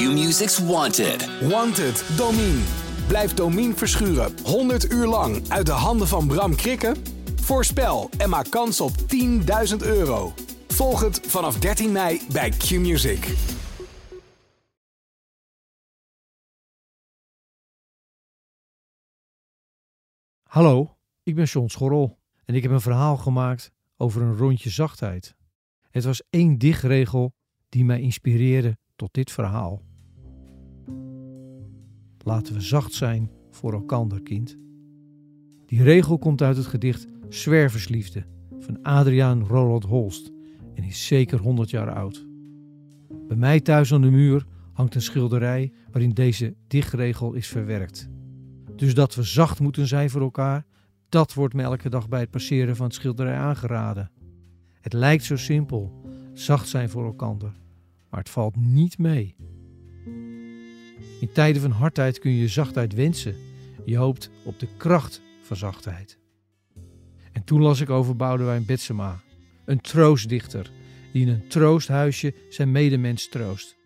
Q-Music's Wanted. Wanted, Domine. Blijf Domine verschuren 100 uur lang uit de handen van Bram Krikken? Voorspel en maak kans op 10.000 euro. Volg het vanaf 13 mei bij Q-Music. Hallo, ik ben John Schorrel en ik heb een verhaal gemaakt over een rondje zachtheid. Het was één dichtregel die mij inspireerde tot dit verhaal. Laten we zacht zijn voor elkander, kind. Die regel komt uit het gedicht Zwerversliefde van Adriaan Roland Holst en is zeker 100 jaar oud. Bij mij thuis aan de muur hangt een schilderij waarin deze dichtregel is verwerkt. Dus dat we zacht moeten zijn voor elkaar, dat wordt me elke dag bij het passeren van het schilderij aangeraden. Het lijkt zo simpel, zacht zijn voor elkaar, maar het valt niet mee. In tijden van hardheid kun je zachtheid wensen. Je hoopt op de kracht van zachtheid. En toen las ik over Boudewijn Betsema, een troostdichter die in een troosthuisje zijn medemens troost.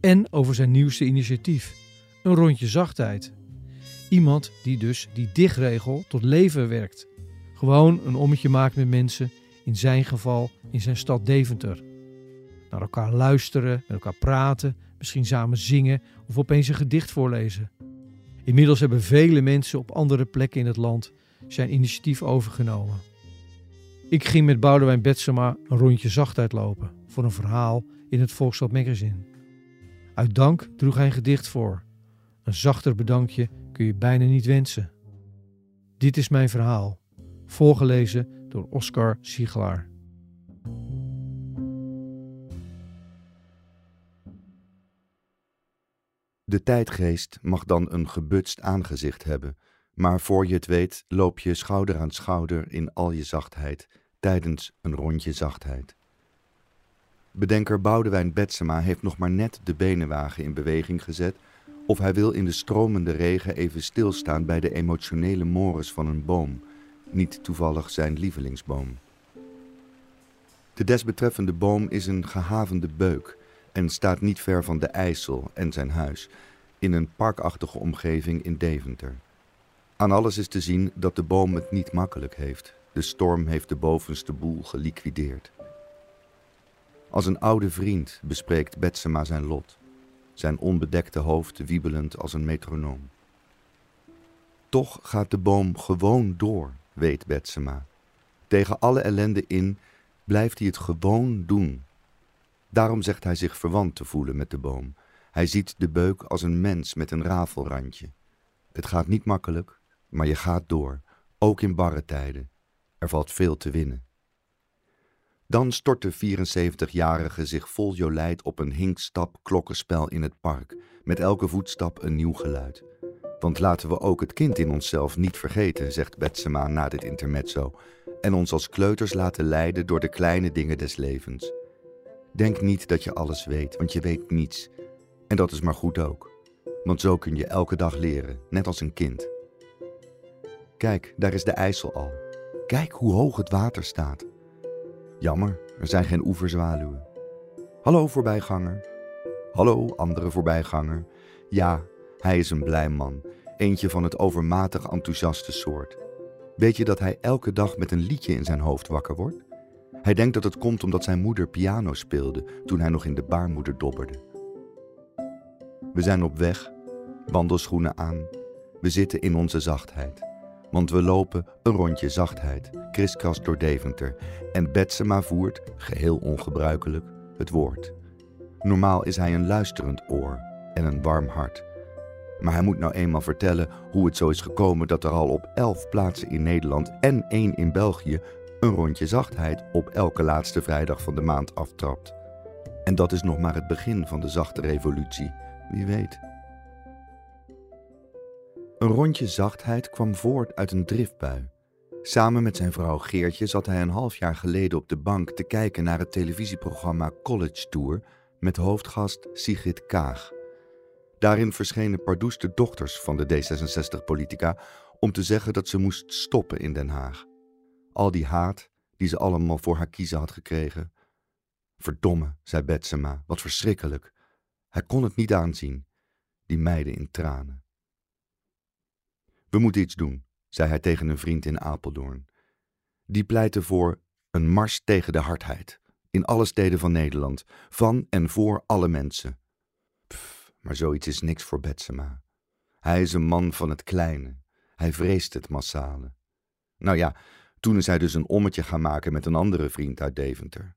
En over zijn nieuwste initiatief, een rondje zachtheid. Iemand die dus die dichtregel tot leven werkt. Gewoon een ommetje maakt met mensen, in zijn geval in zijn stad Deventer. Naar elkaar luisteren, met elkaar praten, misschien samen zingen of opeens een gedicht voorlezen. Inmiddels hebben vele mensen op andere plekken in het land zijn initiatief overgenomen. Ik ging met Boudewijn Betsema een rondje zachtheid lopen voor een verhaal in het Volksstad Magazine. Uit dank droeg hij een gedicht voor. Een zachter bedankje kun je bijna niet wensen. Dit is mijn verhaal, voorgelezen door Oscar Siegelaar. De tijdgeest mag dan een gebutst aangezicht hebben, maar voor je het weet loop je schouder aan schouder in al je zachtheid tijdens een rondje zachtheid. Bedenker Boudewijn Betsema heeft nog maar net de benenwagen in beweging gezet of hij wil in de stromende regen even stilstaan bij de emotionele mores van een boom, niet toevallig zijn lievelingsboom. De desbetreffende boom is een gehavende beuk en staat niet ver van de IJssel en zijn huis, in een parkachtige omgeving in Deventer. Aan alles is te zien dat de boom het niet makkelijk heeft. De storm heeft de bovenste boel geliquideerd. Als een oude vriend bespreekt Betsema zijn lot, zijn onbedekte hoofd wiebelend als een metronoom. Toch gaat de boom gewoon door, weet Betsema. Tegen alle ellende in blijft hij het gewoon doen. Daarom zegt hij zich verwant te voelen met de boom. Hij ziet de beuk als een mens met een rafelrandje. Het gaat niet makkelijk, maar je gaat door, ook in barre tijden. Er valt veel te winnen. Dan stort de 74-jarige zich vol jolijt op een hinkstap klokkenspel in het park, met elke voetstap een nieuw geluid. Want laten we ook het kind in onszelf niet vergeten, zegt Betsema na dit intermezzo, en ons als kleuters laten leiden door de kleine dingen des levens. Denk niet dat je alles weet, want je weet niets. En dat is maar goed ook, want zo kun je elke dag leren, net als een kind. Kijk, daar is de IJssel al. Kijk hoe hoog het water staat. Jammer, er zijn geen oeverzwaluwen. Hallo voorbijganger. Hallo andere voorbijganger. Ja, hij is een blij man, eentje van het overmatig enthousiaste soort. Weet je dat hij elke dag met een liedje in zijn hoofd wakker wordt? Hij denkt dat het komt omdat zijn moeder piano speelde toen hij nog in de baarmoeder dobberde. We zijn op weg, wandelschoenen aan, we zitten in onze zachtheid. Want we lopen een rondje zachtheid, kriskras door Deventer. En Betsema voert, geheel ongebruikelijk, het woord. Normaal is hij een luisterend oor en een warm hart. Maar hij moet nou eenmaal vertellen hoe het zo is gekomen dat er al op elf plaatsen in Nederland en één in België een rondje zachtheid op elke laatste vrijdag van de maand aftrapt. En dat is nog maar het begin van de zachte revolutie, wie weet. Een rondje zachtheid kwam voort uit een driftbui. Samen met zijn vrouw Geertje zat hij een half jaar geleden op de bank te kijken naar het televisieprogramma College Tour met hoofdgast Sigrid Kaag. Daarin verschenen Pardoes dochters van de D66-politica om te zeggen dat ze moest stoppen in Den Haag. Al die haat die ze allemaal voor haar kiezen had gekregen. Verdomme, zei Betsema, wat verschrikkelijk. Hij kon het niet aanzien, die meiden in tranen. We moeten iets doen, zei hij tegen een vriend in Apeldoorn. Die pleitte voor een mars tegen de hardheid, in alle steden van Nederland, van en voor alle mensen. Pff, maar zoiets is niks voor Betsema. Hij is een man van het kleine, hij vreest het massale. Nou ja, toen is hij dus een ommetje gaan maken met een andere vriend uit Deventer.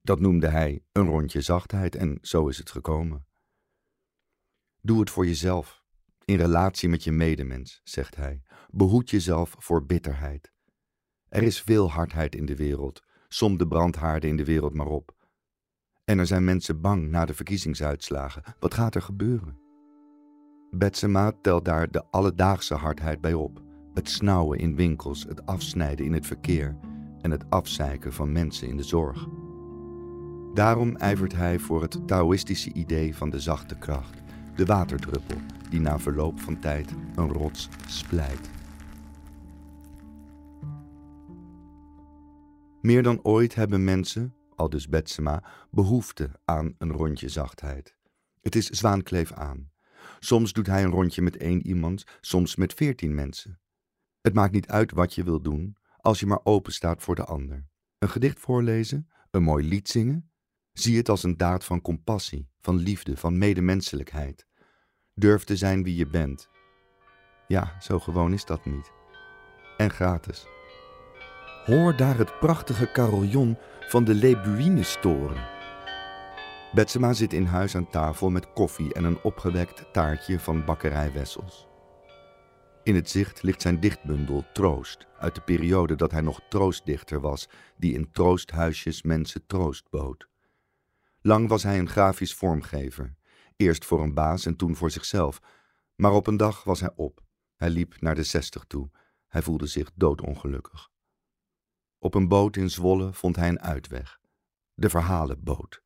Dat noemde hij een rondje zachtheid en zo is het gekomen. Doe het voor jezelf, in relatie met je medemens, zegt hij. Behoed jezelf voor bitterheid. Er is veel hardheid in de wereld, som de brandhaarden in de wereld maar op. En er zijn mensen bang na de verkiezingsuitslagen. Wat gaat er gebeuren? Betsema telt daar de alledaagse hardheid bij op. Het snauwen in winkels, het afsnijden in het verkeer en het afzeiken van mensen in de zorg. Daarom ijvert hij voor het Taoïstische idee van de zachte kracht, de waterdruppel die na verloop van tijd een rots splijt. Meer dan ooit hebben mensen, al dus Betsema, behoefte aan een rondje zachtheid. Het is zwaankleef aan. Soms doet hij een rondje met één iemand, soms met veertien mensen. Het maakt niet uit wat je wil doen, als je maar open staat voor de ander. Een gedicht voorlezen, een mooi lied zingen, zie het als een daad van compassie, van liefde, van medemenselijkheid. Durf te zijn wie je bent. Ja, zo gewoon is dat niet. En gratis. Hoor daar het prachtige carillon van de Lebuinestoren. Betsema zit in huis aan tafel met koffie en een opgewekt taartje van bakkerij Wessels. In het zicht ligt zijn dichtbundel Troost, uit de periode dat hij nog troostdichter was, die in troosthuisjes mensen troost bood. Lang was hij een grafisch vormgever, eerst voor een baas en toen voor zichzelf, maar op een dag was hij op. Hij liep naar de zestig toe. Hij voelde zich doodongelukkig. Op een boot in Zwolle vond hij een uitweg. De verhalenboot.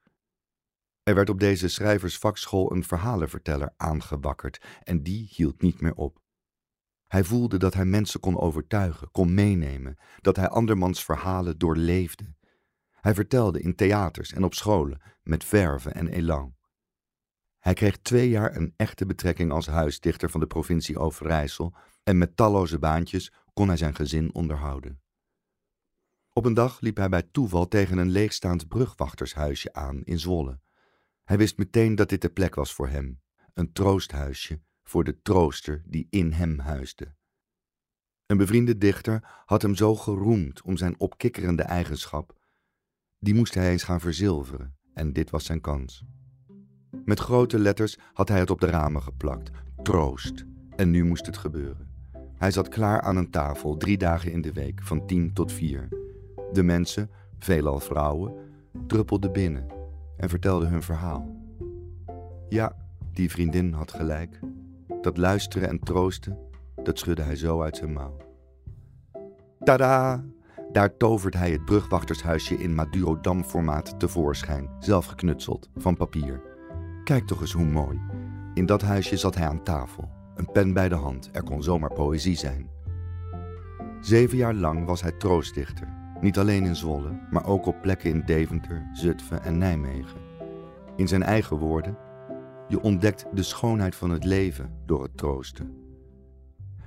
Er werd op deze schrijversvakschool een verhalenverteller aangewakkerd en die hield niet meer op. Hij voelde dat hij mensen kon overtuigen, kon meenemen, dat hij andermans verhalen doorleefde. Hij vertelde in theaters en op scholen met verve en elan. Hij kreeg twee jaar een echte betrekking als huisdichter van de provincie Overijssel en met talloze baantjes kon hij zijn gezin onderhouden. Op een dag liep hij bij toeval tegen een leegstaand brugwachtershuisje aan in Zwolle. Hij wist meteen dat dit de plek was voor hem, een troosthuisje voor de trooster die in hem huisde. Een bevriende dichter had hem zo geroemd om zijn opkikkerende eigenschap. Die moest hij eens gaan verzilveren en dit was zijn kans. Met grote letters had hij het op de ramen geplakt. Troost. En nu moest het gebeuren. Hij zat klaar aan een tafel, drie dagen in de week, van tien tot vier. De mensen, veelal vrouwen, druppelden binnen en vertelden hun verhaal. Ja, die vriendin had gelijk. Dat luisteren en troosten, dat schudde hij zo uit zijn mouw. Tada! Daar tovert hij het brugwachtershuisje in Madurodam-formaat tevoorschijn, zelf geknutseld, van papier. Kijk toch eens hoe mooi. In dat huisje zat hij aan tafel, een pen bij de hand, er kon zomaar poëzie zijn. Zeven jaar lang was hij troostdichter, niet alleen in Zwolle, maar ook op plekken in Deventer, Zutphen en Nijmegen. In zijn eigen woorden, je ontdekt de schoonheid van het leven door het troosten.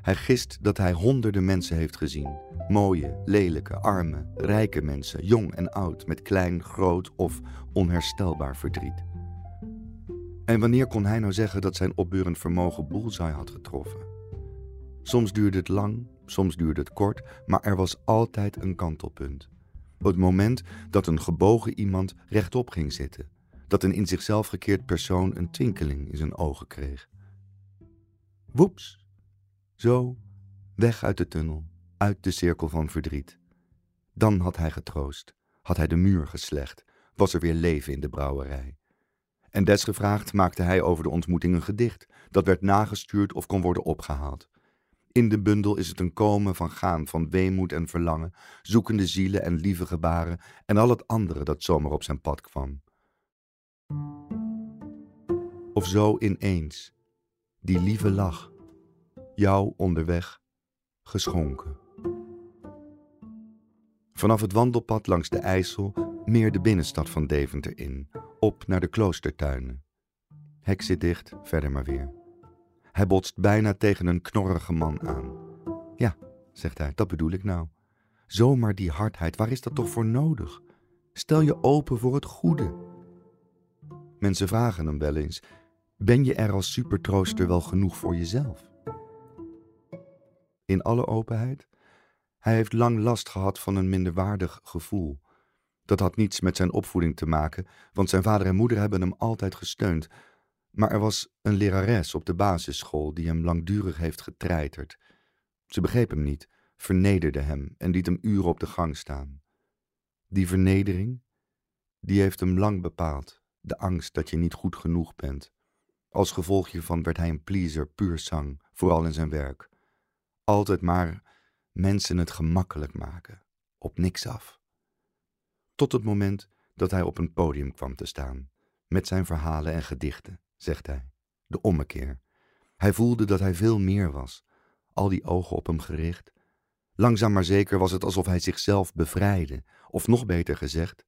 Hij gist dat hij honderden mensen heeft gezien. Mooie, lelijke, arme, rijke mensen, jong en oud, met klein, groot of onherstelbaar verdriet. En wanneer kon hij nou zeggen dat zijn opbeurend vermogen bullseye had getroffen? Soms duurde het lang, soms duurde het kort, maar er was altijd een kantelpunt. Het moment dat een gebogen iemand rechtop ging zitten, dat een in zichzelf gekeerd persoon een twinkeling in zijn ogen kreeg. Woeps! Zo, weg uit de tunnel, uit de cirkel van verdriet. Dan had hij getroost, had hij de muur geslecht, was er weer leven in de brouwerij. En desgevraagd maakte hij over de ontmoeting een gedicht, dat werd nagestuurd of kon worden opgehaald. In de bundel is het een komen van gaan, van weemoed en verlangen, zoekende zielen en lieve gebaren en al het andere dat zomaar op zijn pad kwam. Of zo ineens, die lieve lach, jou onderweg geschonken. Vanaf het wandelpad langs de IJssel meer de binnenstad van Deventer in, op naar de kloostertuinen. Hek zit dicht, verder maar weer. Hij botst bijna tegen een knorrige man aan. Ja, zegt hij, dat bedoel ik nou. Zomaar die hardheid, waar is dat toch voor nodig? Stel je open voor het goede. Mensen vragen hem wel eens: ben je er als supertrooster wel genoeg voor jezelf? In alle openheid, hij heeft lang last gehad van een minderwaardig gevoel. Dat had niets met zijn opvoeding te maken, want zijn vader en moeder hebben hem altijd gesteund. Maar er was een lerares op de basisschool die hem langdurig heeft getreiterd. Ze begreep hem niet, vernederde hem en liet hem uren op de gang staan. Die vernedering, die heeft hem lang bepaald, de angst dat je niet goed genoeg bent. Als gevolg hiervan werd hij een pleaser puur zang, vooral in zijn werk. Altijd maar mensen het gemakkelijk maken, op niks af. Tot het moment dat hij op een podium kwam te staan, met zijn verhalen en gedichten, zegt hij, de ommekeer. Hij voelde dat hij veel meer was, al die ogen op hem gericht. Langzaam maar zeker was het alsof hij zichzelf bevrijdde, of nog beter gezegd,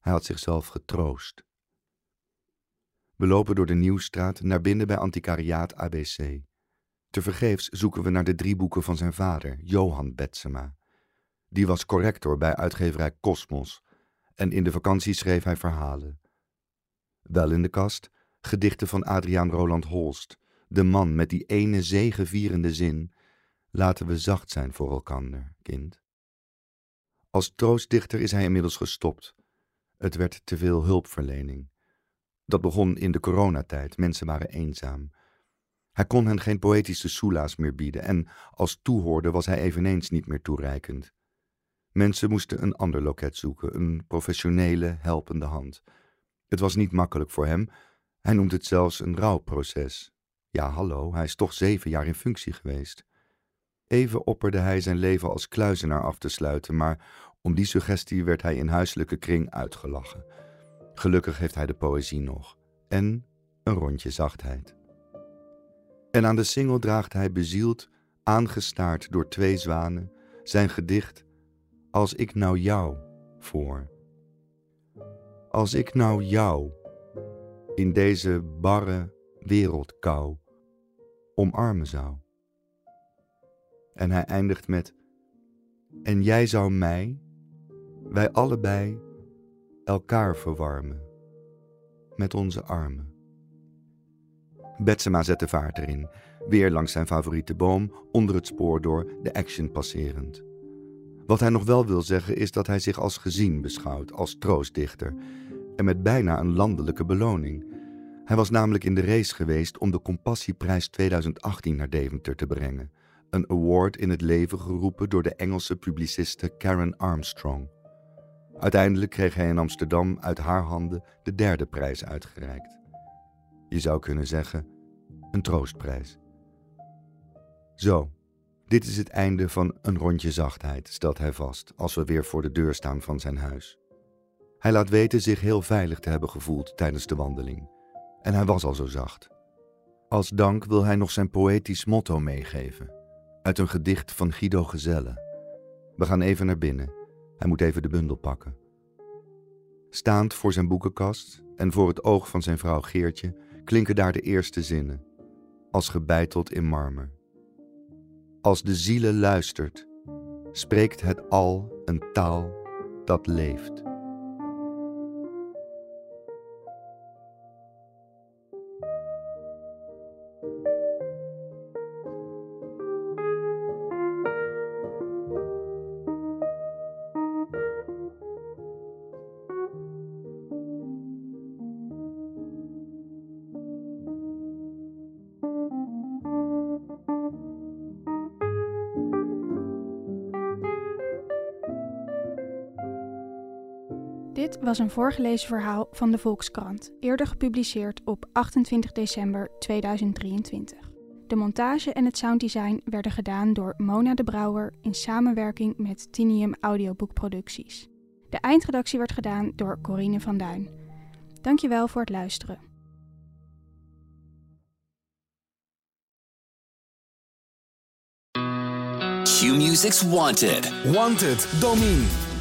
hij had zichzelf getroost. We lopen door de Nieuwstraat naar binnen bij antiquariaat ABC. Tevergeefs zoeken we naar de drie boeken van zijn vader, Johan Betsema. Die was corrector bij uitgeverij Cosmos en in de vakantie schreef hij verhalen. Wel in de kast, gedichten van Adriaan Roland Holst, de man met die ene zegevierende zin: Laten we zacht zijn voor elkander, kind. Als troostdichter is hij inmiddels gestopt. Het werd te veel hulpverlening. Dat begon in de coronatijd, mensen waren eenzaam. Hij kon hen geen poëtische soela's meer bieden en als toehoorder was hij eveneens niet meer toereikend. Mensen moesten een ander loket zoeken, een professionele, helpende hand. Het was niet makkelijk voor hem. Hij noemt het zelfs een rouwproces. Ja, hallo, hij is toch zeven jaar in functie geweest. Even opperde hij zijn leven als kluizenaar af te sluiten, maar om die suggestie werd hij in huiselijke kring uitgelachen. Gelukkig heeft hij de poëzie nog. En een rondje zachtheid. En aan de singel draagt hij bezield, aangestaard door twee zwanen, zijn gedicht Als ik nou jou voor. Als ik nou jou in deze barre wereldkou omarmen zou. En hij eindigt met En jij zou mij, wij allebei, elkaar verwarmen met onze armen. Betsema zet de vaart erin, weer langs zijn favoriete boom, onder het spoor door, de action passerend. Wat hij nog wel wil zeggen is dat hij zich als gezien beschouwt, als troostdichter, en met bijna een landelijke beloning. Hij was namelijk in de race geweest om de Compassieprijs 2018 naar Deventer te brengen, een award in het leven geroepen door de Engelse publiciste Karen Armstrong. Uiteindelijk kreeg hij in Amsterdam uit haar handen de derde prijs uitgereikt. Je zou kunnen zeggen, een troostprijs. Zo, dit is het einde van een rondje zachtheid, stelt hij vast als we weer voor de deur staan van zijn huis. Hij laat weten zich heel veilig te hebben gevoeld tijdens de wandeling. En hij was al zo zacht. Als dank wil hij nog zijn poëtisch motto meegeven, uit een gedicht van Guido Gezelle. We gaan even naar binnen. Hij moet even de bundel pakken. Staand voor zijn boekenkast en voor het oog van zijn vrouw Geertje klinken daar de eerste zinnen, als gebeiteld in marmer. Als de ziele luistert, spreekt het al een taal dat leeft. Dit was een voorgelezen verhaal van de Volkskrant, eerder gepubliceerd op 28 december 2023. De montage en het sounddesign werden gedaan door Mona de Brouwer in samenwerking met Tinium Audioboekproducties. De eindredactie werd gedaan door Corine van Duin. Dankjewel voor het luisteren. Q-Music's Wanted. Wanted, Domine.